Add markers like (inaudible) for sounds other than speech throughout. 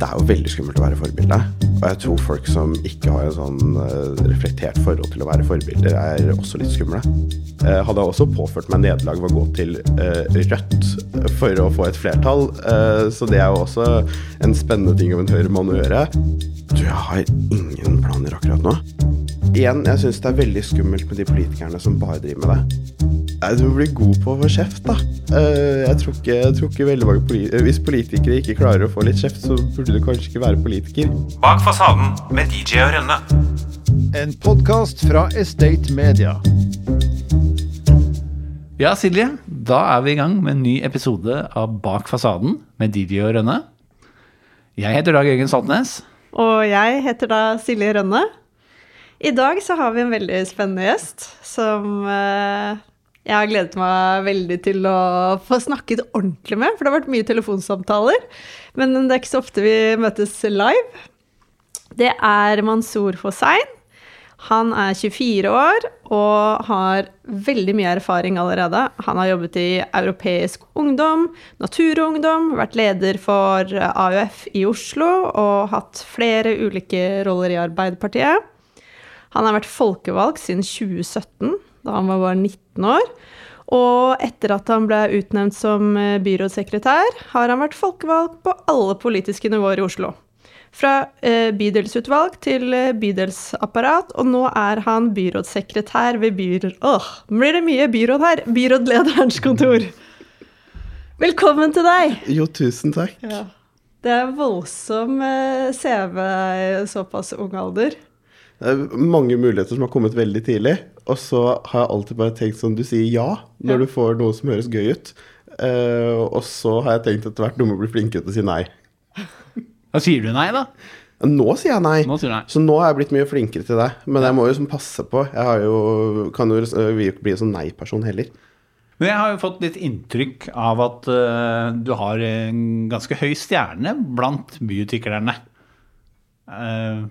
det er jo veldig skummelt å være forbilde. Og jeg tror folk som ikke har en sånn uh, reflektert forhold til å være forbilder, er også litt skumle. Hadde jeg også påført meg nederlag ved å gå til uh, Rødt for å få et flertall. så det er jo også en spennende ting om en Høyre-mann å gjøre. Du, jeg har ingen planer akkurat nå. Igjen, jeg syns det er veldig skummelt med de politikerne som bare driver med det. Nei, Du må bli god på å få kjeft, da. Eh, jeg tror ikke, jeg tror ikke veldig mange politi eh, Hvis politikere ikke klarer å få litt kjeft, så burde du kanskje ikke være politiker. Bak fasaden med DJ og Rønne. En podkast fra Estate Media. Ja, Silje, da er vi i gang med en ny episode av Bak fasaden med DJ og Rønne. Jeg heter Dag Jørgen Saltnes. Og jeg heter da Silje Rønne. I dag så har vi en veldig spennende gjest som eh, jeg har gledet meg veldig til å få snakket ordentlig med, for det har vært mye telefonsamtaler. Men det er ikke så ofte vi møtes live. Det er Mansour Hossein. Han er 24 år og har veldig mye erfaring allerede. Han har jobbet i Europeisk Ungdom, Naturungdom, vært leder for AUF i Oslo og hatt flere ulike roller i Arbeiderpartiet. Han har vært folkevalgt siden 2017 da han var bare 19 år. Og etter at han ble utnevnt som eh, byrådssekretær, har han vært folkevalgt på alle politiske nivåer i Oslo. Fra eh, bydelsutvalg til eh, bydelsapparat, og nå er han byrådssekretær ved byråd... Åh, blir det mye byråd her? Byrådlederens kontor. Velkommen til deg. Jo, tusen takk. Ja. Det er voldsom CV i såpass ung alder. Det er mange muligheter som har kommet veldig tidlig. Og så har jeg alltid bare tenkt sånn Du sier ja når ja. du får noe som høres gøy ut. Uh, og så har jeg tenkt etter hvert du må bli flinkere til å si nei. Da sier du nei, da? Nå sier jeg nei. Nå sier nei. Så nå har jeg blitt mye flinkere til det. Men jeg må jo sånn passe på. Jeg har jo, kan jo bli en sånn nei-person heller. Men jeg har jo fått litt inntrykk av at uh, du har en ganske høy stjerne blant byutviklerne. Uh,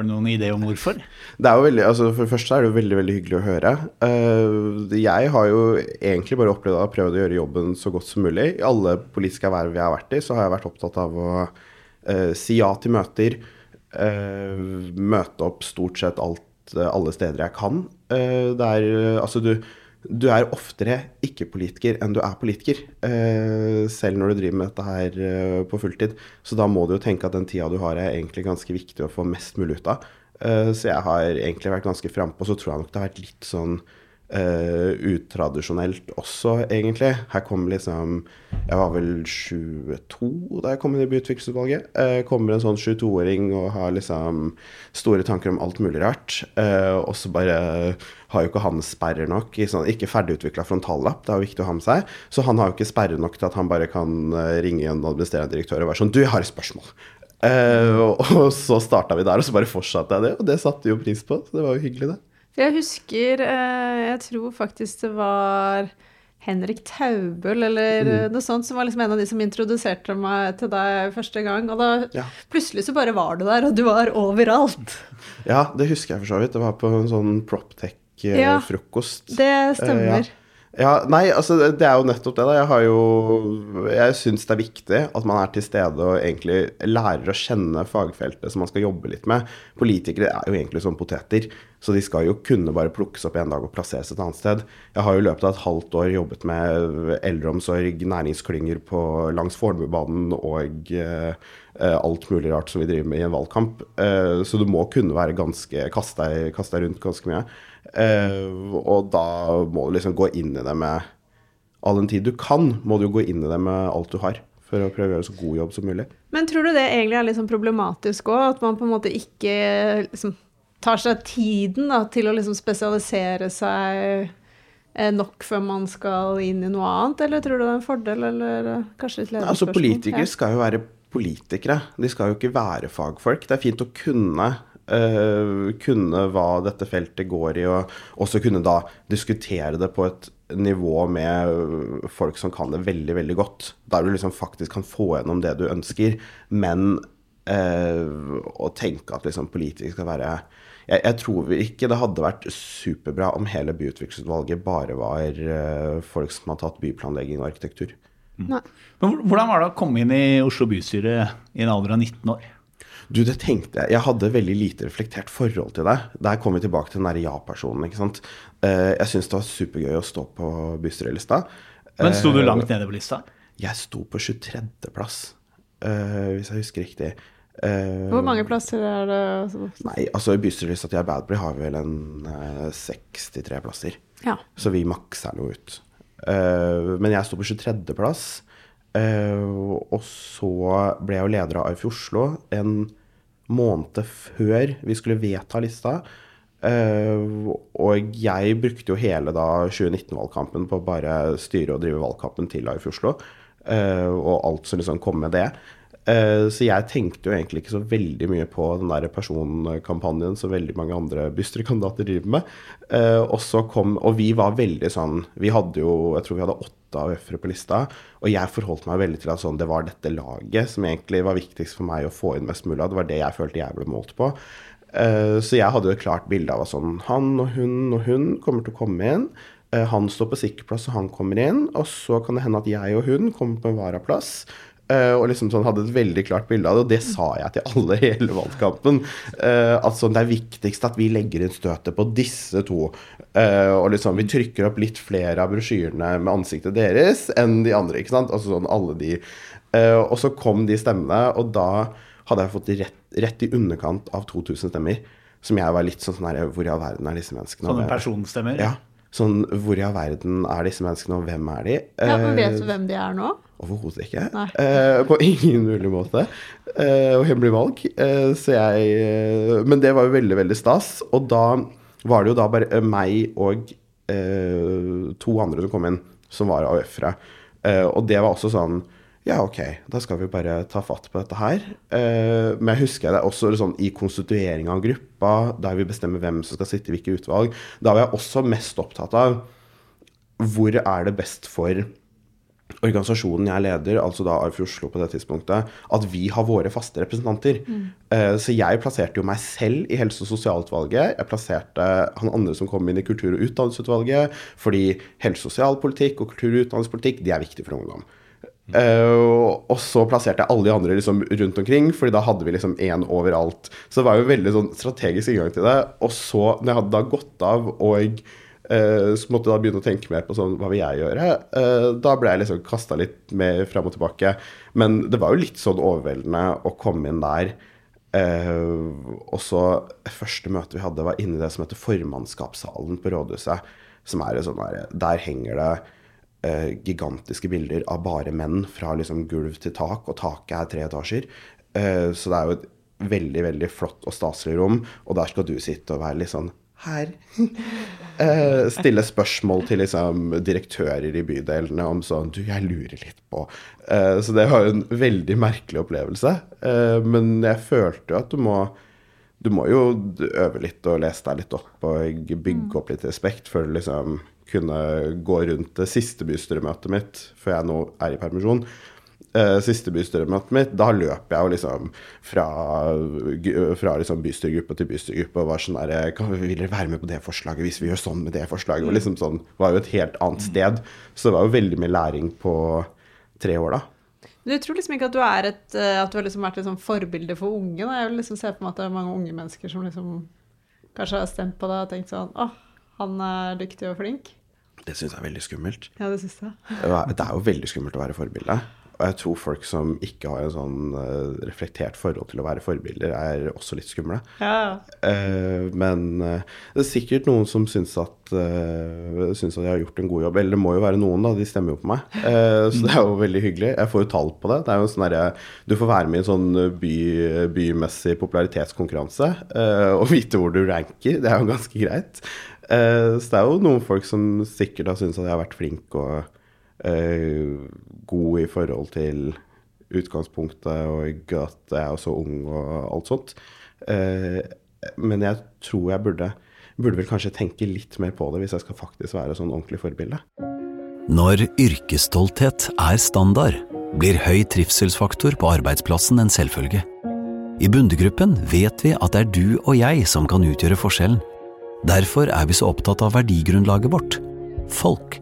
har du noen idé om hvorfor? Det er jo veldig, altså For det første er det jo veldig veldig hyggelig å høre. Uh, jeg har jo egentlig bare opplevd å prøve å gjøre jobben så godt som mulig. I alle politiske verv jeg har vært i, så har jeg vært opptatt av å uh, si ja til møter. Uh, møte opp stort sett alt, alle steder jeg kan. det er Altså, du du er oftere ikke-politiker enn du er politiker. Eh, selv når du driver med dette her eh, på fulltid. Så da må du jo tenke at den tida du har, er egentlig ganske viktig å få mest mulig ut av. Eh, så jeg har egentlig vært ganske frampå. Så tror jeg nok det har vært litt sånn uh, utradisjonelt også, egentlig. Her kom liksom Jeg var vel 22 da jeg kom inn i byutviklingsutvalget. Uh, kommer en sånn 22-åring og har liksom store tanker om alt mulig rart. Uh, og så bare har jo ikke han sperrer nok. I sånn, ikke ferdigutvikla frontallapp, det er jo viktig å ha med seg. Så han har jo ikke sperrer nok til at han bare kan ringe en administrerende direktør og være sånn Du, jeg har et spørsmål. Uh, og så starta vi der, og så bare fortsatte jeg det. Og det satte jo pris på. Så det var jo hyggelig, det. Jeg husker eh, Jeg tror faktisk det var Henrik Taubøl eller mm. noe sånt, som var liksom en av de som introduserte meg til deg første gang. Og da ja. plutselig så bare var du der, og du var overalt. Ja, det husker jeg for så vidt. Det var på en sånn Proptech-frokost. Ja, det stemmer. Eh, ja. Ja, nei, altså det er jo nettopp det, da. Jeg har jo Jeg syns det er viktig at man er til stede og egentlig lærer å kjenne fagfeltet som man skal jobbe litt med. Politikere er jo egentlig som poteter, så de skal jo kunne bare plukkes opp en dag og plasseres et annet sted. Jeg har jo i løpet av et halvt år jobbet med eldreomsorg, næringsklynger langs Fornebubanen og eh, alt mulig rart som vi driver med i en valgkamp. Eh, så du må kunne være ganske Kaste deg rundt ganske mye. Uh, og da må du liksom gå inn i det med All den tid du kan, må du gå inn i det med alt du har. For å prøve å gjøre så god jobb som mulig. Men tror du det egentlig er litt sånn problematisk òg? At man på en måte ikke liksom, tar seg tiden da, til å liksom spesialisere seg eh, nok før man skal inn i noe annet? Eller tror du det er en fordel, eller eh, kanskje litt lederspørsmål? Altså, politikere ja. skal jo være politikere. De skal jo ikke være fagfolk. Det er fint å kunne uh, kunne hva dette feltet går i, og også kunne da diskutere det på et nivå med folk som kan det veldig, veldig godt. Der du liksom faktisk kan få gjennom det du ønsker, men uh, å tenke at liksom politikere skal være jeg, jeg, tror ikke det hadde vært superbra om hele byutviklingsutvalget bare var uh, folk som har tatt byplanlegging og arkitektur. Nei. Men hvordan var det å komme inn i Oslo bystyre i en alder av 19 år? Du, det tenkte jeg. Jeg hadde veldig lite reflektert forhold til deg. Der kom vi tilbake til den der ja-personen. ikke sant? Eh, Jeg syntes det var supergøy å stå på bystyrelista. Men sto du Eh, langt nede på lista? Jeg sto på 23.-plass, hvis jeg husker riktig. Eh, Hvor mange plasser er det? Nei, altså i bystyrelista til Arbeiderpartiet har vi vel en eh, 63 plasser. Ja. Så vi makser noe ut. Eh, men jeg sto på 23.-plass. og så ble jeg jo leder av AUF i Oslo en måned før vi skulle vedta lista. Uh, og jeg brukte jo hele da 2019-valgkampen på bare styre og drive valgkampen til AUF Oslo. Uh, og alt som liksom kom med det. Uh, så jeg tenkte jo egentlig ikke så veldig mye på den der personkampanjen som veldig mange andre bystyrekandidater driver med. Og så kom, og vi var veldig sånn Vi hadde jo, jeg tror vi hadde åtte AUF-ere på lista. Og jeg forholdt meg veldig til at sånn, det var dette laget som egentlig var viktigst for meg å få inn mest mulig av. Det var det jeg følte jeg ble målt på. Eh, Så jeg hadde jo et klart bilde av at sånn, han og hun og hun kommer til å komme inn. Eh, Han står på sikkerplass, og han kommer inn. Og så kan det hende at jeg og hun kommer på en varaplass. Eh, og liksom sånn hadde et veldig klart bilde av det, og det sa jeg til alle hele valgkampen. Eh, at sånn, det er viktigst at vi legger inn støtet på disse to. Eh, og liksom vi trykker opp litt flere av brosjyrene med ansiktet deres enn de andre. ikke sant? Altså sånn alle de. Og så kom de stemmene, og da hadde jeg fått rett, rett i underkant av 2000 stemmer. Som jeg var litt sånn sånn her Hvor i all verden er disse menneskene? Sånne personstemmer? Ja. Sånn hvor i all verden er disse menneskene, og hvem er de? ja, men Vet Eh, du hvem de er nå? Overhodet ikke. Eh, på ingen mulig måte. Eh, og hemmelig valg. Eh, så jeg eh, Men det var jo veldig, veldig stas. Og da var det jo da bare eh, meg og eh, to andre som kom inn, som var AUF-ere. Eh, og det var også sånn ja, ok, da skal vi bare ta fatt på dette her. Eh, men jeg husker det også sånn i konstituering av gruppa, der vi bestemmer hvem som skal sitte i hvilke utvalg. Da var jeg også mest opptatt av hvor er det best for organisasjonen jeg leder, altså da AUF Oslo på det tidspunktet, at vi har våre faste representanter. Eh, Så jeg plasserte jo meg selv i helse- og sosialutvalget. Jeg plasserte han andre som kom inn i kultur- og utdanningsutvalget, fordi helse- og sosialpolitikk og kultur- og utdanningspolitikk, de er viktig for ungdom. Eh, og- så plasserte jeg alle de andre liksom rundt omkring, fordi da hadde vi liksom én overalt. Så det var jo veldig sånn strategisk inngang til det. Og så, når jeg hadde da gått av og uh, så måtte jeg da begynne å tenke mer på sånn, hva vil jeg gjøre? uh, da ble jeg liksom kasta litt mer fram og tilbake. Men det var jo litt sånn overveldende å komme inn der. Og så første møte vi hadde, var inni det som heter formannskapssalen på rådhuset. Som er sånn der, der henger det eh, gigantiske bilder av bare menn fra liksom gulv til tak, og taket er tre etasjer. Eh, så det er jo et veldig, veldig flott og staselig rom, og der skal du sitte og være litt sånn her. (laughs) Eh, stille spørsmål til liksom direktører i bydelene om sånn Du, jeg lurer litt på eh, Så det var jo en veldig merkelig opplevelse. Eh, men jeg følte jo at du må Du må jo øve litt og lese deg litt opp og bygge opp litt respekt før du liksom kunne gå rundt det siste bystyremøtet mitt før jeg nå er i permisjon. Eh, siste bystyremøtet mitt, da løp jeg jo liksom fra, fra liksom bystyregruppe til bystyregruppe og var sånn der Vil dere være med på det forslaget hvis vi gjør sånn med det forslaget? Og liksom sånn, var jo et helt annet sted. Så det var jo veldig mye læring på tre år, da. Du tror liksom ikke at du er et eh, At du har liksom vært et sånn forbilde for unge? Da? Jeg vil liksom se på meg at det er mange unge mennesker som liksom kanskje har stemt på deg og tenkt sånn Å, han er dyktig og flink. Det syns jeg er veldig skummelt. Ja, det synes jeg. Det er jo veldig skummelt å være forbilde. Og jeg tror folk som ikke har en sånn eh, reflektert forhold til å være forbilder, er også litt skumle. Ja, Eh, men eh, det er sikkert noen som syns at, syns at jeg har gjort en god jobb. Eller det må jo være noen, da. De stemmer jo på meg. Så det er jo veldig hyggelig. Jeg får jo tall på det. Det er jo en sånn der, Du får være med i en sånn by, bymessig popularitetskonkurranse og vite hvor du ranker. Det er jo ganske greit. Eh, så det er jo noen folk som sikkert har syntes at jeg har vært flink og eh, god i forhold til utgangspunktet, og at jeg er så ung og alt sånt. Eh, men jeg tror jeg burde, burde vel kanskje tenke litt mer på det hvis jeg skal faktisk være sånn ordentlig forbilde. Når yrkesstolthet er standard, blir høy trivselsfaktor på arbeidsplassen en selvfølge. I Bundegruppen vet vi at det er du og jeg som kan utgjøre forskjellen. Derfor er vi så opptatt av verdigrunnlaget vårt – folk.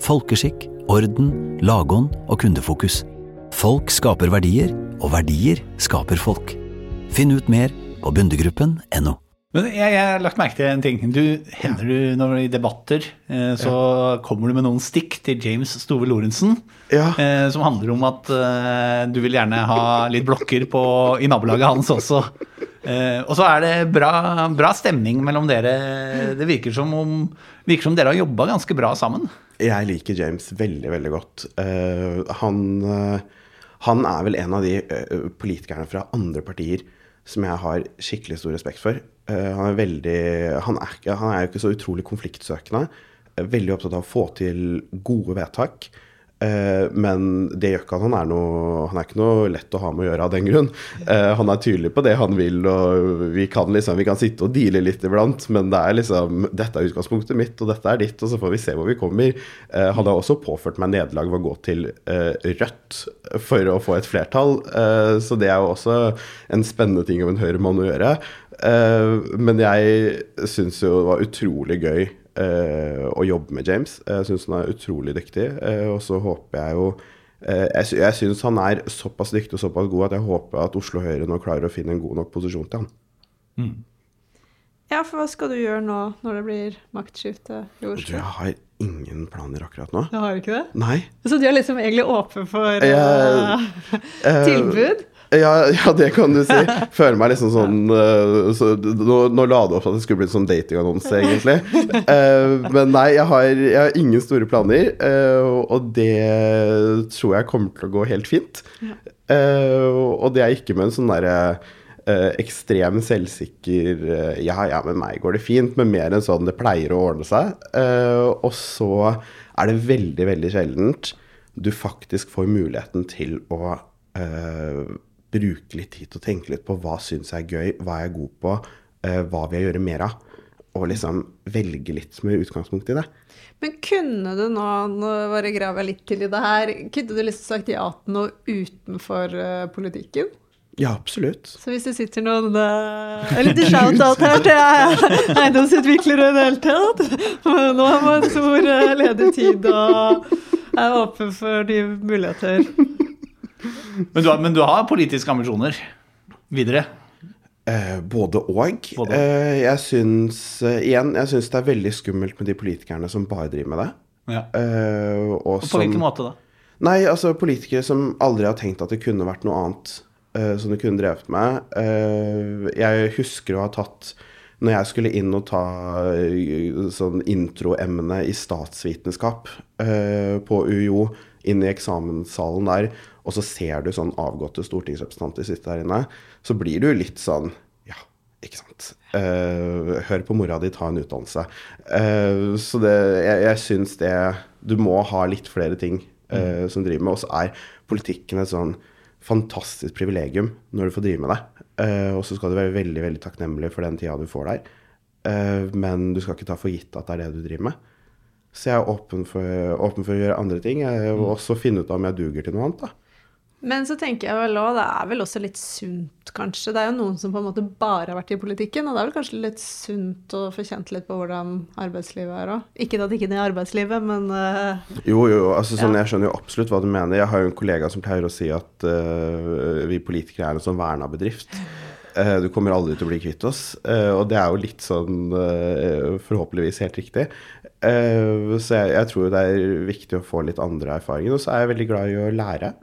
Folkeskikk orden, lagånd og kundefokus. Folk skaper verdier, og verdier skaper folk. Finn ut mer på bundegruppen.no. Men jeg, jeg har lagt merke til en ting. Du hender du når i debatter eh, så kommer du med noen stikk til James Stove Lorentzen. Ja. Eh, som handler om at eh, du vil gjerne ha litt blokker på, i nabolaget hans også. Eh, og så er det bra, bra stemning mellom dere. Det virker som, om, virker som dere har jobba ganske bra sammen. Jeg liker James veldig, veldig godt. Eh, han, eh, han er vel en av de eh, politikerne fra andre partier som jeg har skikkelig stor respekt for. Eh, han, er veldig, han, er, han er jo ikke så utrolig konfliktsøkende. eh, Veldig opptatt av å få til gode vedtak. Eh, men det gjør ikke at han er noe Han er ikke noe lett å ha med å gjøre av den grunn. Eh, han er tydelig på det han vil, og vi kan liksom Vi kan sitte og deale litt iblant, men det er liksom Dette er utgangspunktet mitt, og dette er ditt, og så får vi se hvor vi kommer. Eh, han har også påført meg nederlag ved å gå til Rødt for å få et flertall, så det er jo også en spennende ting av en Høyre-mann å gjøre. Men jeg syns jo det var utrolig gøy å jobbe med James. Jeg syns han er utrolig dyktig, eh, og så håper jeg jo eh, Jeg, jeg syns han er såpass dyktig og såpass god at jeg håper at Oslo Høyre nå klarer å finne en god nok posisjon til han. Ja, for hva skal du gjøre nå når det blir maktskifte i Oslo? jeg har ingen planer akkurat nå. Du har ikke det? Nei. Så du er liksom egentlig åpen for uh, uh, tilbud? Ja, ja, det kan du si. Føler meg liksom sånn uh, så, nå, nå la du opp at det skulle bli en sånn datingannonse, egentlig. Uh, men nei, jeg har, jeg har ingen store planer, uh, og det tror jeg kommer til å gå helt fint. Og det er ikke med en sånn derre ekstrem selvsikker Ja, ja, med meg går det fint, men mer enn sånn det pleier å ordne seg. Og så er det veldig, veldig sjeldent du faktisk får muligheten til å eh, bruke litt tid til å tenke litt på hva syns jeg er gøy, hva er jeg god på, eh, hva vil jeg gjøre mer av? Og liksom velge litt med utgangspunkt i det. Men kunne du nå, nå bare graver jeg litt til i det her, kunne du liksom sagt ja til noe utenfor eh, politikken? Ja, absolutt. Så hvis det sitter noen uh, En liten shout-out her til eiendomsutviklere i det hele tatt. Nå har man stor eh, ledig tid og er åpen for nye muligheter. Men du har, men du har politiske ambisjoner videre. Eh, både og. Både. Eh, jeg syns eh, igjen, jeg syns det er veldig skummelt med de politikerne som bare driver med det. Ja. Eh, og Og på som- hvilken måte da? Nei, altså politikere som aldri har tenkt at det kunne vært noe annet eh, som de kunne drevet med. Eh, jeg husker å ha tatt Når jeg skulle inn og ta sånn introemne i statsvitenskap eh, på UiO, inn i eksamenssalen der, og så ser du sånn avgåtte stortingsrepresentanter sitte der inne, så blir du litt sånn Ja, ikke sant. Uh, hør på mora di, ta en utdannelse. Uh, så det, jeg, jeg syns det Du må ha litt flere ting eh, som driver med. Og så er politikken et sånn fantastisk privilegium når du får drive med det. Og så skal du være veldig veldig takknemlig for den tida du får der. Men du skal ikke ta for gitt at det er det du driver med. Så jeg er åpen for, åpen for å gjøre andre ting. Jeg vil også finne ut om jeg duger til noe annet. da. Men så tenker jeg vel òg, det er vel også litt sunt, kanskje. Det er jo noen som på en måte bare har vært i politikken, og det er vel kanskje litt sunt å få kjent litt på hvordan arbeidslivet er òg. Ikke at ikke det er arbeidslivet, men uh, Jo, jo, altså sånn, Ja. jeg skjønner jo absolutt hva du mener. Jeg har jo en kollega som pleier å si at uh, vi politikere er en sånn verna bedrift. Eh, du kommer aldri til å bli kvitt oss. Eh, og det er jo litt sånn eh, forhåpentligvis helt riktig. Så jeg, jeg tror det er viktig å få litt andre erfaringer. Og så er jeg veldig glad i å lære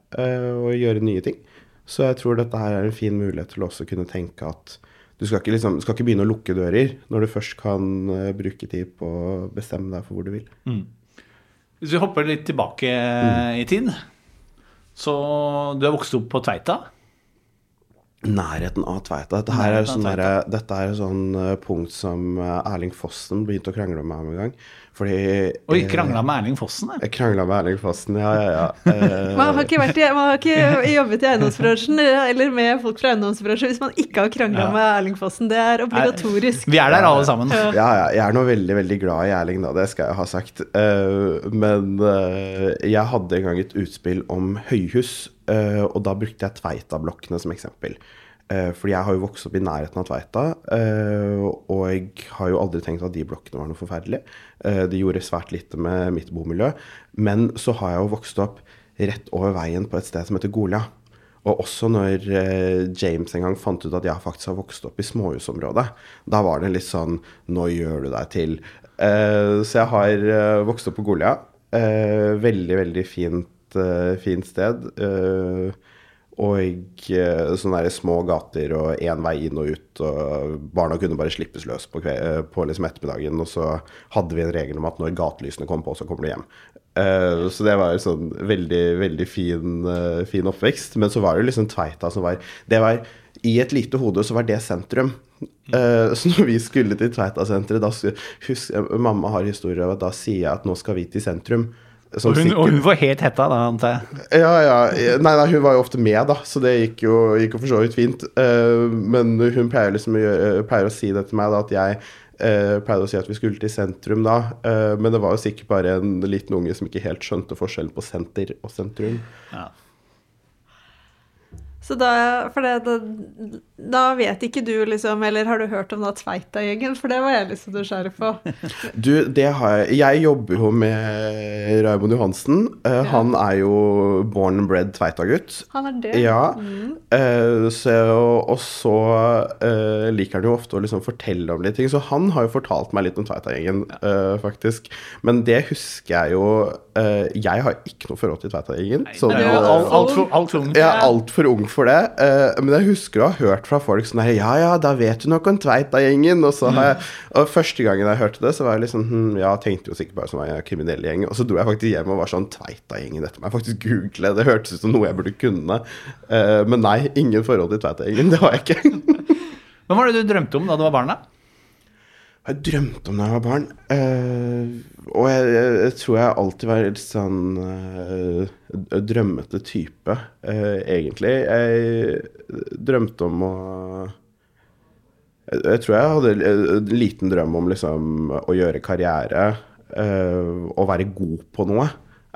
og gjøre nye ting. Så jeg tror dette her er en fin mulighet til å også kunne tenke at du skal ikke, liksom, skal ikke begynne å lukke dører når du først kan bruke tid på å bestemme deg for hvor du vil. Hvis vi hopper litt tilbake i tid. Så du er vokst opp på Tveita. Nærheten av Tveita. Dette her er sånn, der, dette er sånn eh, punkt som eh, Erling Fossen begynte å krangle med meg en gang. Fordi Oi, eh, krangla med Erling Fossen. jeg. Krangla med Erling Fossen, ja, ja, ja. (laughs) Eh, man har ikke, vært i, man har ikke jobbet i eiendomsbransjen eller med folk fra eiendomsbransjen hvis man ikke har krangla Ja. med Erling Fossen. Det er obligatorisk. Vi er der alle sammen. ja, ja, jeg er nå veldig, veldig glad i Erling, da. Det skal jeg ha sagt. Eh, men eh, jeg hadde en gang et utspill om høyhus, eh, og da brukte jeg Tveita-blokkene som eksempel. Eh, fordi jeg har jo vokst opp i nærheten av Tveita, eh, og jeg har jo aldri tenkt at de blokkene var noe forferdelig. Det de gjorde svært lite med mitt bomiljø. Men så har jeg jo vokst opp rett over veien på et sted som heter Golia. Og også når eh, James en gang fant ut at jeg faktisk har vokst opp i småhusområdet, da var det litt sånn Nå gjør du deg til. Eh, så jeg har eh, vokst opp på Golia. Eh, veldig, veldig fint, eh, fint sted. Og eh, sånne der små gater og én vei inn og ut. Og barna kunne bare slippes løs på, eh, på liksom ettermiddagen. Og så hadde vi en regel om at når gatelysene kom på, så kommer du hjem. Uh, så det var en sånn veldig, veldig fin, uh, fin oppvekst. Men så var det liksom Tveita som var Det var I et lite hode så var det sentrum. Uh, så når vi skulle til Tveita-senteret, da sk- husk, Mamma har historier av at da sier jeg at nå skal vi til sentrum. Som Og hun, og hun var helt hetta, da, antar jeg. ja, ja. Nei, nei, hun var jo ofte med, da, så det gikk jo, gikk jo for så vidt fint. Uh, men hun pleier liksom å, gjøre, pleier å si det til meg, da, at jeg uh, pleide å si at vi skulle til sentrum da. uh, men det var jo sikkert bare en liten unge som ikke helt skjønte forskjellen på senter og sentrum. Ja. Så da, for det, da, da vet ikke du, liksom, eller har du hørt om da Tveita-gjengen? For det var jeg litt så nysgjerrig på. (laughs) Du, det har jeg Jeg jobber jo med Raymond Johansen. Eh, Han er jo born and bred Tveita-gutt. Han er det? Ja. eh, så, og så uh, liker han jo ofte å liksom fortelle om litt ting, så han har jo fortalt meg litt om Tveita-gjengen, faktisk. Men det husker jeg jo eh, Jeg har ikke noe forhold til Tveita-gjengen. Det sånn, alt- altfor alt for ung. for altfor ung for det. uh, men jeg husker å ha hørt fra folk sånn her, Ja, ja, da vet du nok om Tveita-gjengen. Og så har jeg Og første gangen jeg hørte det, så var jeg liksom hm, Ja, tenkte jo sikkert bare som en kriminell gjeng. Og så dro jeg faktisk hjem og var sånn Tveita-gjengen, dette må jeg faktisk google. Det hørtes ut som noe jeg burde kunne. Uh, men nei, ingen forhold til Tveita-gjengen. Det har jeg ikke. Hva var det du drømte om da du var barn? da? Jeg drømte om da jeg var barn. eh, og jeg, jeg, jeg tror jeg alltid var litt sånn øh, drømmete type, øh, egentlig. Jeg drømte om å jeg, jeg tror jeg hadde en liten drøm om liksom å gjøre karriere. Øh, og være god på noe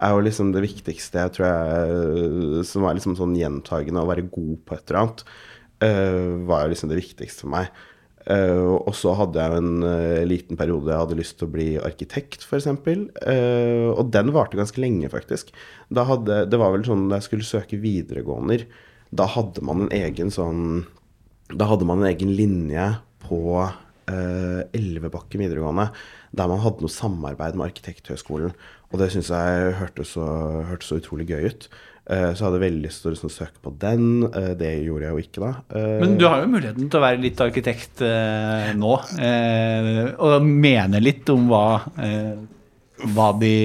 er jo liksom det viktigste jeg tror jeg Som var liksom sånn gjentagende. Å være god på et eller annet eh, var jo liksom det viktigste for meg. Eh, og så hadde jeg en uh, liten periode jeg hadde lyst til å bli arkitekt, f.eks. Uh, og den varte ganske lenge, faktisk. Hadde, det var vel sånn da jeg skulle søke videregåender, da hadde man en egen sånn Da hadde man en egen linje på uh, Elvebakken videregående der man hadde noe samarbeid med Arkitekthøgskolen. Og det syns jeg hørtes så, hørte så utrolig gøy ut. Eh, så jeg hadde veldig lyst til å liksom søke på den. Eh, det gjorde jeg jo ikke da. Eh, Men du har jo muligheten til å være litt arkitekt nå. Og mene litt om hva, hva de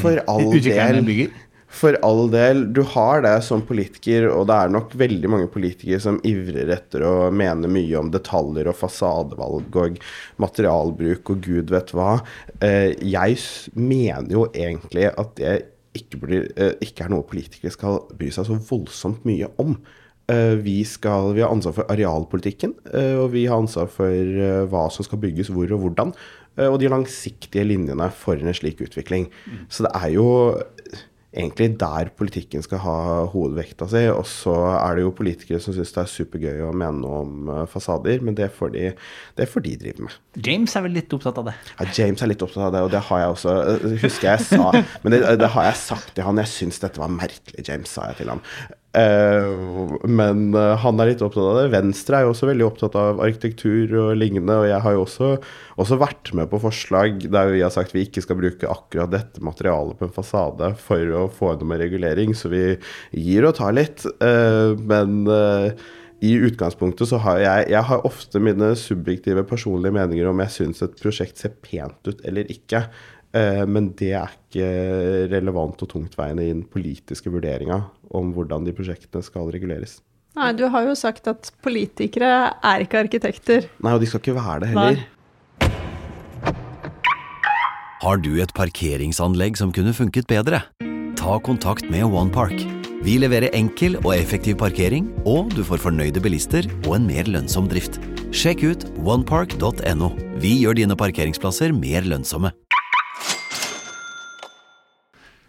(laughs) utviklerne bygger. For all del, du har det som politiker, og det er nok veldig mange politikere som ivrer etter å mene mye om detaljer og fasadevalg og materialbruk og gud vet hva. Jeg mener jo egentlig at det ikke, blir, eh, ikke er noe politikere skal bry seg så voldsomt mye om. Eh, Vi, skal, vi har ansvar for arealpolitikken, eh, og vi har ansvar for hva som skal bygges hvor og hvordan. Og de langsiktige linjene for en slik utvikling. Så det er jo egentlig der politikken skal ha hovedvekta si. Og så er det jo politikere som syns det er supergøy å mene noe om eh, fasader, men det får de, det får de drive med. James er vel litt opptatt av det. Ja, James er litt opptatt av det, og det har jeg også eh, Husker jeg sa Men det, det har jeg sagt til han. Jeg syns dette var merkelig, James, sa jeg til han. Eh, men eh, han er litt opptatt av det. Venstre er jo også veldig opptatt av arkitektur og lignende. Og jeg har jo også, også vært med på forslag der vi har sagt vi ikke skal bruke akkurat dette materialet på en fasade for å få noe med regulering, så vi gir og tar litt. Eh, men i utgangspunktet så har jeg Jeg har ofte mine subjektive personlige meninger om jeg syns et prosjekt ser pent ut eller ikke. Eh, Men det er ikke relevant og tungtveiende i den politiske vurderinga om hvordan de prosjektene skal reguleres. Nei, du har jo sagt at politikere er ikke arkitekter. Nei, og de skal ikke være det heller. Nei. Har du et parkeringsanlegg som kunne funket bedre? Ta kontakt med OnePark. Vi leverer enkel og effektiv parkering, og du får fornøyde bilister og en mer lønnsom drift. Sjekk ut onepark.no. Vi gjør dine parkeringsplasser mer lønnsomme.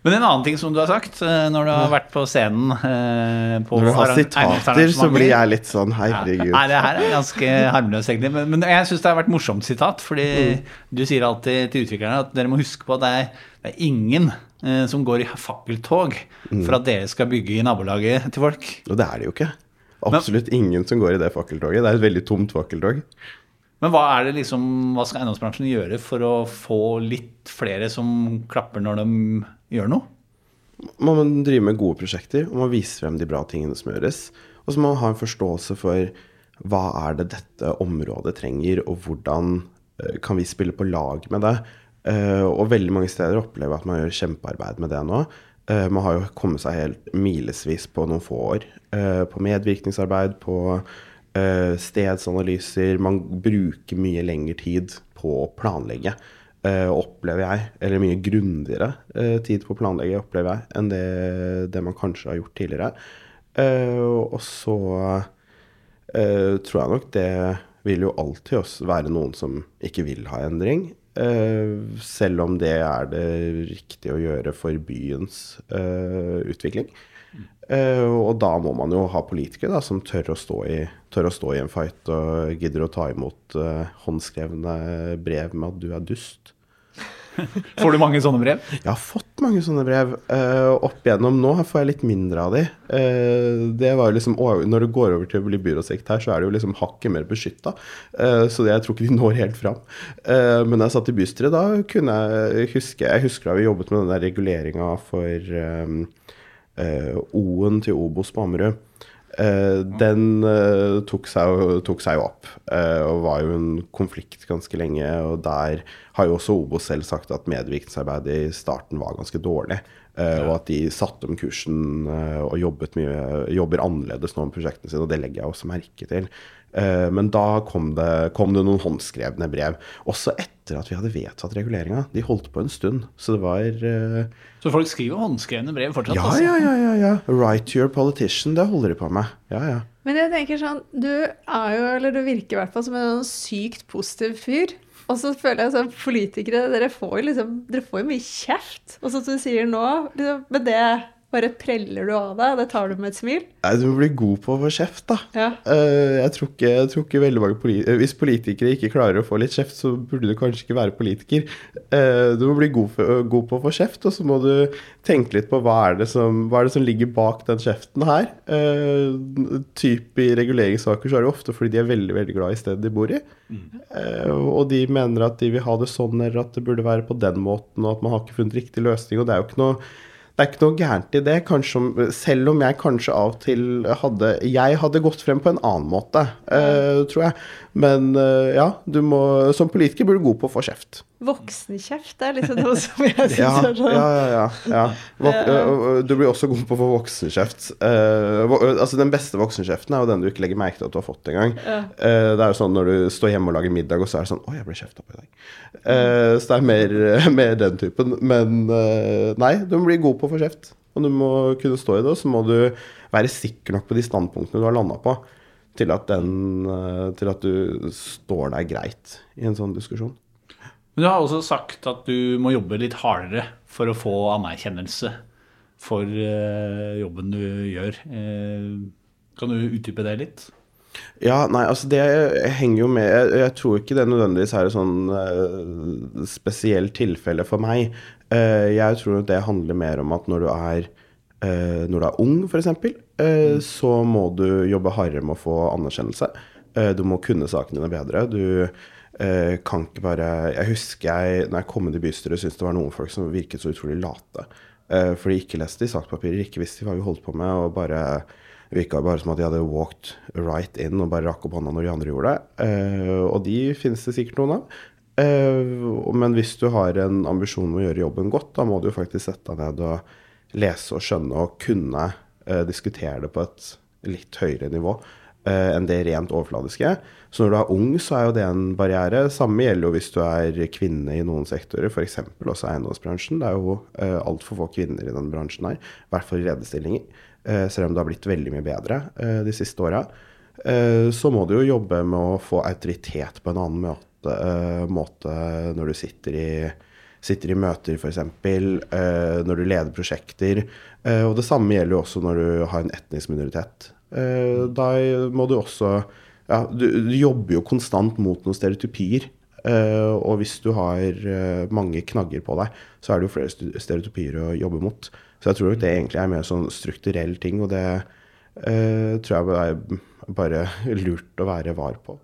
Men en annen ting som du har sagt eh, når du har vært på scenen eh, på Når du har sitater, så blir jeg litt sånn herregud. Nei, det her er ganske harmløst, egentlig. Men, men jeg syns det har vært morsomt sitat. Fordi Mm. du sier alltid til utviklerne at dere må huske på at det er, det er ingen eh, som går i fakkeltog Mm. for at dere skal bygge i nabolaget til folk. Og det er det jo ikke. Absolutt ingen som går i det fakkeltoget. Det er et veldig tomt fakkeltog. Men hva er det liksom, hva skal eiendomsbransjen gjøre for å få litt flere som klapper når de gjør noe? Man må drive med gode prosjekter, og man viser frem de bra tingene som gjøres. Og så må man ha en forståelse for hva er det dette området trenger, og hvordan eh, kan vi spille på lag med det. Eh, og veldig mange steder opplever at man gjør kjempearbeid med det nå. Eh, man har jo kommet seg helt milevis på noen få år. på medvirkningsarbeid, på stedsanalyser. Man bruker mye lengre tid på å planlegge opplever jeg, eller mye grundigere eh, tid på å planlegge, opplever jeg, enn det, det man kanskje har gjort tidligere. Eh, og så eh, tror jeg nok det vil jo alltid også være noen som ikke vil ha endring. eh, selv om det er det riktige å gjøre for byens eh, utvikling. Eh, og da må man jo ha politikere da, som tør å, stå i, tør å stå i en fight og gidder å ta imot eh, håndskrevne brev med at du er dust. (laughs) Får du mange sånne brev? Jeg har fått mange sånne brev. Uh, opp igjennom nå får jeg litt mindre av de. Uh, det var jo liksom, Når du går over til å bli byråsekretær, så er det jo liksom hakket mer beskytta. så det, jeg tror ikke de (laughs) når helt fram. Uh, men da jeg satt i bystyret, da kunne jeg huske Jeg husker da vi jobbet med den der reguleringa for eh, O-en til Obos på Ammerud. Eh, den eh, tok, seg, tok seg jo opp, eh, og var jo en konflikt ganske lenge. Og der har jo også Obos selv sagt at medvirkningsarbeidet i starten var ganske dårlig. eh, Og at de satte om kursen eh, og mye, jobber annerledes nå med prosjektene sine, og det legger jeg også merke til. Eh, Men da kom det, kom det noen håndskrevne brev. Også etter at vi hadde vedtatt reguleringa. De holdt på en stund. Så det var eh, Så folk skriver håndskrevne brev fortsatt? Ja, altså. ja, ja, ja, ja. Right to your politician, det holder de på med. Ja, ja. Men jeg tenker sånn, du er jo, eller du virker i hvert fall som en sånn sykt positiv fyr. Og så føler jeg sånn, politikere, dere får jo liksom, dere får jo mye kjeft. Og sånn som du sier nå, liksom, med det bare preller du av deg, og det tar du med et smil. Nei, du må bli god på å få kjeft, da. Ja. Eh, jeg, tror ikke, jeg tror ikke veldig mange poli eh, Hvis politikere ikke klarer å få litt kjeft, så burde du kanskje ikke være politiker. Eh, du må bli god, for, god på å få kjeft, og så må du tenke litt på hva er det som, hva er det som ligger bak den kjeften her. Typ I reguleringssaker så er det ofte fordi de er veldig veldig glad i stedet de bor i. Mm. og de mener at de vil ha det sånn, eller at det burde være på den måten, og at man har ikke funnet riktig løsning. Og det er jo ikke noe det er ikke noe gærent i det, kanskje, selv om jeg kanskje av og til hadde Jeg hadde gått frem på en annen måte, uh, tror jeg. Men eh, ja, du må, som politiker blir du god på å få kjeft. Voksenkjeft det er liksom noe som jeg syns Ja, er sånn. ja, ja. ja, ja. Du blir også god på å få voksenkjeft. Eh, øh, altså Den beste voksenkjeften er jo den du ikke legger merke til at du har fått engang. Uh, det er jo sånn når du står hjemme og lager middag, og så er det sånn Å, jeg ble kjefta på i dag. Eh, så det er mer, (laughs) mer den typen. Men eh, nei, du må bli god på å få kjeft. Og du må kunne stå i det, og så må du være sikker nok på de standpunktene du har landa på, til at, den, eh, til at du står deg greit i en sånn diskusjon. Men du har også sagt at du må jobbe litt hardere for å få anerkjennelse for eh, jobben du gjør. Eh, kan du utdype det litt? Ja, nei, altså det henger jo med Jeg, jeg tror ikke det nødvendigvis er et sånn uh, spesielt tilfelle for meg. Uh, jeg tror det handler mer om at når du er uh, Når du er ung, f.eks., så må du jobbe hardere med å få anerkjennelse. Eh, du må kunne sakene dine bedre. Du eh, kan ikke bare Jeg husker jeg, når jeg kom inn i bystyret, syntes det var noen folk som virket så utrolig late. Eh, for de ikke leste i sakspapirer, ikke visste hva vi holdt på med, og bare virka bare som at de hadde walked right in og bare rakk opp hånda når de andre gjorde det. Eh, og de finnes det sikkert noen av. Eh, men hvis du har en ambisjon om å gjøre jobben godt, da må du jo faktisk sette deg ned og lese og skjønne og kunne eh, diskutere det på et litt høyere nivå eh, enn det rent overfladiske. Så når du er ung, så er jo det en barriere. Samme gjelder jo hvis du er kvinne i noen sektorer, f.eks. også eiendomsbransjen. Det er jo uh, altfor få kvinner i den bransjen her, i hvert fall i lederstillinger. Uh, selv om det har blitt veldig mye bedre uh, de siste åra. Eh, så må du jo jobbe med å få autoritet på en annen måte, eh, måte når du sitter i sitter i møter, f.eks., uh, når du leder prosjekter. Eh, og det samme gjelder jo også når du har en etnisk minoritet. Eh, da må du også ja, du, du jobber jo konstant mot noen stereotypier. Eh, og hvis du har mange knagger på deg, så er det jo flere stereotypier å jobbe mot. Så jeg tror det egentlig er mer sånn strukturell ting, og det tror jeg er bare lurt å være var på.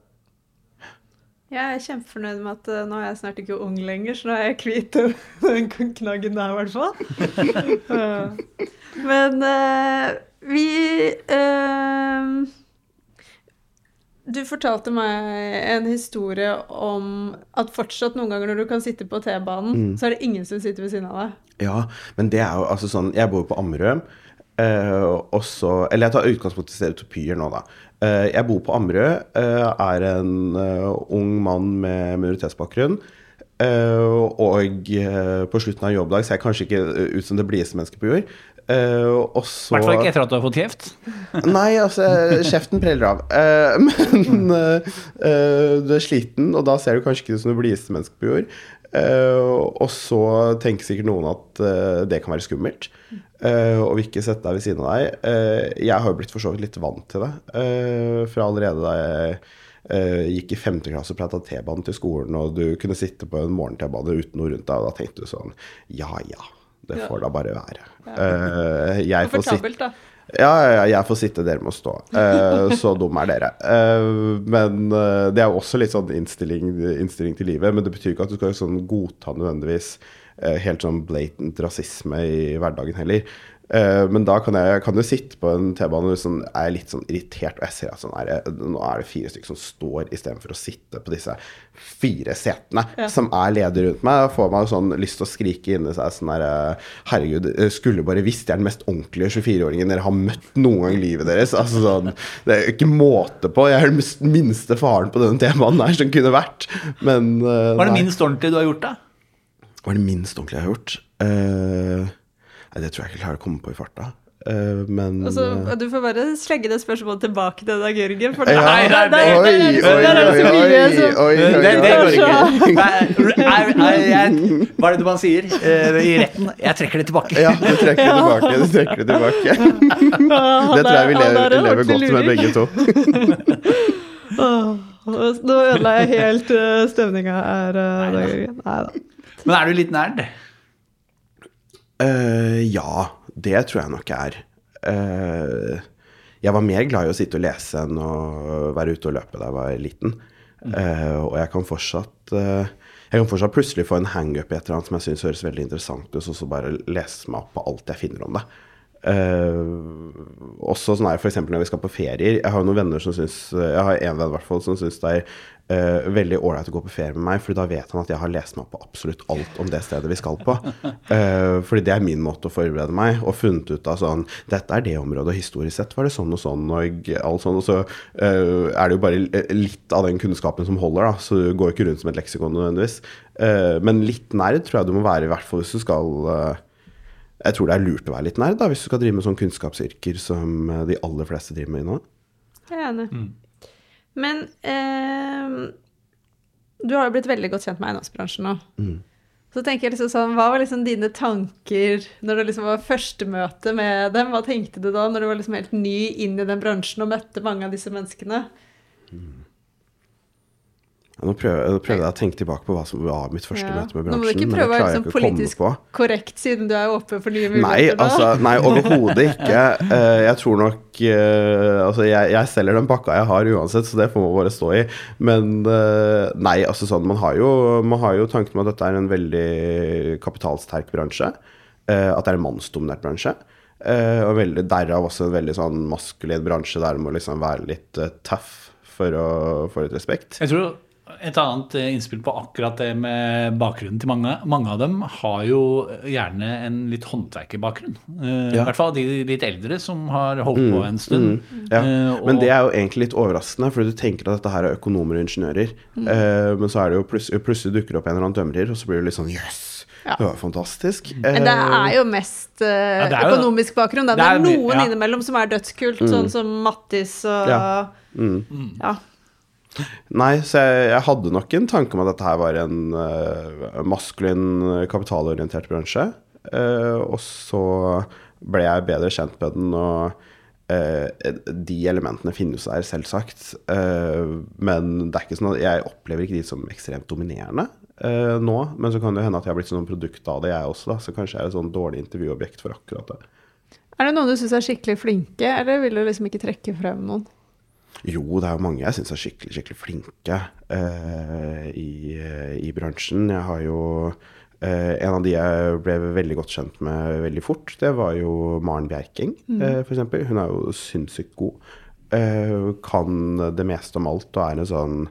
Jeg er kjempefornøyd med at uh, nå er jeg snart ikke ung lenger, så nå er jeg kvitt (laughs) den knaggen der, i hvert fall. (laughs) Men uh, vi Du fortalte meg en historie om at fortsatt noen ganger når du kan sitte på T-banen, mm. så er det ingen som sitter ved siden av deg. Ja, men det er jo altså sånn Jeg bor jo på Ammerød. Uh, også, eller jeg tar utgangspunkt i stereotypier nå, da. Uh, jeg bor på Ammerud, uh, er en ung mann med minoritetsbakgrunn. og på slutten av jobbdag ser jeg kanskje ikke ut som det blideste mennesket på jord. I hvert fall ikke etter at du har fått kjeft? (laughs) Nei, altså, kjeften preller av. (laughs) men du er sliten, og da ser du kanskje ikke ut som det blideste mennesket på jord. Uh, og så tenker sikkert noen at uh, det kan være skummelt, uh, og vil ikke sette deg ved siden av deg. jeg har jo blitt for så vidt litt vant til det. fra allerede da jeg gikk i femte klasse og prata T-banen til skolen, og du kunne sitte på en morgen-T-bane uten noe rundt deg, og da tenkte du sånn Ja ja, det får da bare være. Ja. jeg får sitte. Ja, ja, jeg får sitte, dere må stå. Uh, så dum er dere. Uh, men uh, det er jo også litt sånn innstilling, innstilling, til livet. Men det betyr ikke at du skal sånn godta nødvendigvis helt sånn blatant rasisme i hverdagen heller. Uh, men da kan jeg kan jo sitte på en T-bane og sånn, er litt sånn irritert, og jeg ser at sånn er det, nå er det fire stykker som står istedenfor å sitte på disse fire setene ja. som er ledige rundt meg. Da får man sånn lyst til å skrike inni seg sånn her Herregud, skulle bare visst jeg er den mest ordentlige 24-åringen dere har møtt noen gang i livet deres. Altså sånn, Det er ikke måte på. Jeg er den minste faren på denne T-banen her som kunne vært. Men uh, Hva er det minst ordentlige du har gjort, da? Hva er det minst ordentlige jeg har gjort? Uh, det tror jeg ikke klarer å komme på i farta. Uh, men altså, Du får bare slenge det spørsmålet tilbake til deg, Jørgen. For ja, nei, nei, nei, oi, oi, oi, Det går ikke. Hva er det man sier uh, i retten? Jeg trekker det tilbake. Ja, du trekker det tilbake. Du trekker det tilbake. det tror jeg vi lever, lever godt med, begge to. (laughs) Nå ødela jeg helt stemninga her. Nei da. Men er du litt nerd? Uh, ja, det tror jeg nok er. Uh, jeg var mer glad i å sitte og lese enn å være ute og løpe da jeg var liten. Uh, og jeg kan fortsatt jeg kan fortsatt plutselig få en hangup i et eller annet som jeg syns høres veldig interessant ut, og så bare lese meg opp på alt jeg finner om det. Uh, også sånn er f.eks. når vi skal på ferier. Jeg har noen venner som syns Jeg har en venn hvert fall som syns det er uh, veldig ålreit å gå på ferie med meg, for da vet han at jeg har lest meg opp på absolutt alt om det stedet vi skal på. Uh, (laughs) fordi det er min måte å forberede meg, og funnet ut av sånn Dette er det området, og historisk sett var det sånn og sånn, og alt sånn. Og så uh, er det jo bare litt av den kunnskapen som holder, da, så du går ikke rundt som et leksikon nødvendigvis. men litt nerd tror jeg du må være, i hvert fall hvis du skal Jeg tror det er lurt å være litt nerd da, hvis du skal drive med sånne kunnskapsyrker som de aller fleste driver med nå. Jeg er enig. Mm. Men eh, du har jo blitt veldig godt kjent med eiendomsbransjen nå. Mm. Så tenker jeg liksom sånn, Hva var liksom dine tanker når det liksom var første møte med dem? Hva tenkte du da når du var liksom helt ny inn i den bransjen og møtte mange av disse menneskene? Mm. Nå prøver, nå prøver, jeg å tenke tilbake på hva som var mitt første ja. møte med bransjen. Nå må du ikke prøve å være liksom politisk korrekt, siden du er åpen for nye muligheter. Nei, altså, nei overhodet ikke. Uh, (laughs) jeg tror nok uh, Altså, jeg, jeg, selger den pakka jeg har uansett, så det får man bare stå i. Men uh, nei, altså sånn Man har jo, man har jo tanken om at dette er en veldig kapitalsterk bransje. at det er en mannsdominert bransje. og veldig, derav også en veldig sånn maskulin bransje der det må liksom være litt tøff for å få litt respekt. Jeg tror et annet eh, innspill på akkurat det med bakgrunnen til mange. Mange av dem har jo gjerne en litt håndverkerbakgrunn. Eh, ja. I hvert fall de litt eldre som har holdt mm, på en stund. Mm, ja. uh, men det er jo egentlig litt overraskende, fordi du tenker at dette her er økonomer og ingeniører. Mm. Uh, men så er det jo plutselig, plutselig dukker opp en eller annen dømrer, og så blir du litt sånn Yes! Ja. Det var fantastisk. Men det er jo mest uh, ja, er jo, økonomisk bakgrunn. Det er, det er noen innimellom som er dødskult, sånn mm. som Mattis og mm. ja. Nei, så jeg, jeg hadde nok en tanke om at dette her var en uh, maskulin, kapitalorientert bransje. Uh, og så ble jeg bedre kjent med den, og uh, de elementene finnes der, selvsagt. men det er ikke sånn at jeg opplever ikke de som ekstremt dominerende nå. Men så kan det hende at jeg har blitt sånn produkt av det, jeg også. da, Så kanskje jeg er et sånn dårlig intervjuobjekt for akkurat det. Er det noen du syns er skikkelig flinke, eller vil du liksom ikke trekke frem noen? Jo, det er jo mange jeg syns er skikkelig, skikkelig flinke eh, i, i, bransjen. Jeg har jo eh, En av de jeg ble veldig godt kjent med veldig fort, det var jo Maren Bjerking, mm. eh, f.eks. Hun er jo sinnssykt god. kan det meste om alt og er en sånn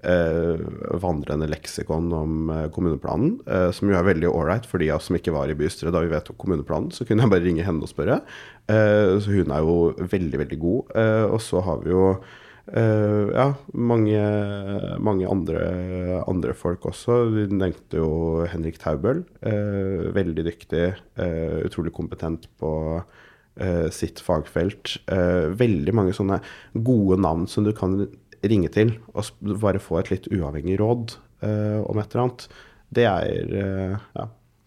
vandrende leksikon om kommuneplanen, som jo er veldig ålreit for de av oss som ikke var i bystyret da vi vedtok kommuneplanen. Så kunne jeg bare ringe henne og spørre. så hun er jo veldig, veldig god. og så har vi jo Uh, ja, mange, mange andre, andre, folk også. Vi nevnte jo Henrik Taubøl. Uh, veldig dyktig, uh, utrolig kompetent på sitt fagfelt. veldig mange sånne gode navn som du kan ringe til og bare få et litt uavhengig råd om et eller annet. Det er, ja,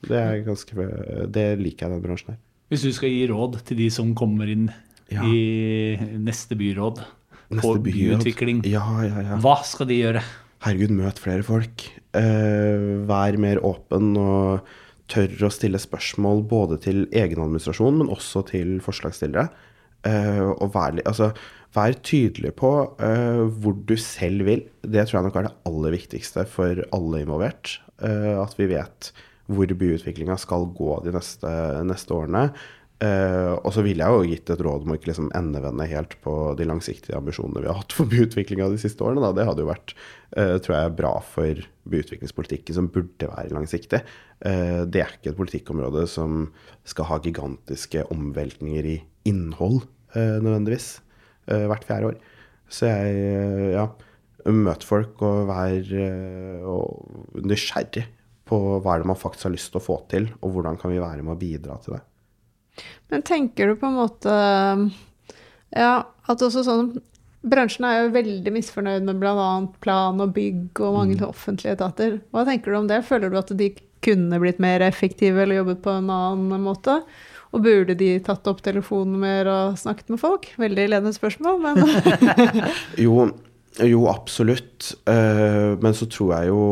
det er ganske Det liker jeg den bransjen her. Hvis du skal gi råd til de som kommer inn ja. i neste byråd, på byutvikling. Ja, ja, ja. Hva skal de gjøre? Herregud, møt flere folk. Uh, vær mer åpen og tør å stille spørsmål både til egen administrasjon, men også til forslagsstillere. Uh, og vær, altså, vær, tydelig på uh, hvor du selv vil. Det tror jeg nok er det aller viktigste for alle involvert. at vi vet hvor byutviklinga skal gå de neste, neste årene. Uh, og så ville jeg jo gitt et råd om å ikke liksom endevende helt på de langsiktige ambisjonene vi har hatt for (laughs) byutviklinga de siste årene. Da. Det hadde jo vært uh, tror jeg, bra for byutviklingspolitikken, som burde være langsiktig. Uh, det er ikke et politikkområde som skal ha gigantiske omveltninger i innhold nødvendigvis hvert fjerde år. Så jeg, ja møter folk og vær nysgjerrig på hva er det man faktisk har lyst til å få til, og hvordan kan vi være med å bidra til det. Men tenker du på en måte Ja, at også sånn Bransjen er jo veldig misfornøyd med bl.a. plan og bygg og mange mm. offentlige etater. Hva tenker du om det? Føler du at de kunne blitt mer effektive eller jobbet på en annen måte? Og burde de tatt opp telefonen mer og snakket med folk? Veldig ledende spørsmål, men (laughs) jo, jo, absolutt. Uh, men så tror jeg jo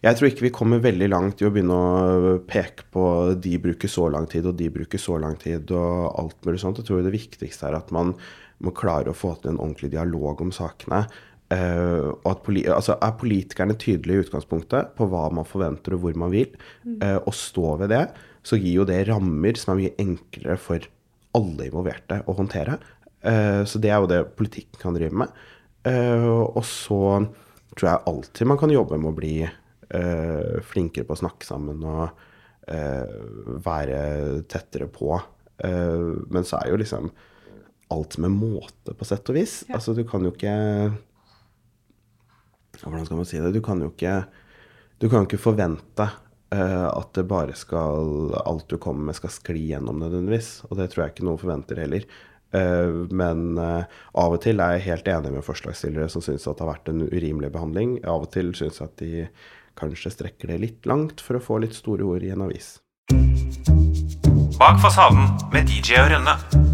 jeg tror ikke vi kommer veldig langt i å begynne å peke på de bruker så lang tid, og de bruker så lang tid, og alt mulig sånt. Jeg tror det viktigste er at man må klare å få til en ordentlig dialog om sakene. Uh, poli altså, Er politikerne tydelige i utgangspunktet på hva man forventer og hvor man vil, uh, og stå ved det, så gir jo det rammer som er mye enklere for alle involverte å håndtere. Uh, så det er jo det politikken kan drive med. og så tror jeg alltid man kan jobbe med å bli flinkere på å snakke sammen og uh, være tettere på. Uh, men så er jo liksom alt med måte, på sett og vis. Ja. Altså, du kan jo ikke Hvordan skal man si det? Du kan jo ikke, du kan ikke forvente at det bare skal alt du kommer med, skal skli gjennom nødvendigvis. Og det tror jeg ikke noen forventer heller. men av og til er jeg helt enig med forslagsstillere som syns at det har vært en urimelig behandling. Av og til syns jeg at de Kanskje strekker det litt langt for å få litt store ord i en avis. Bak fasaden med DJ og Rønne.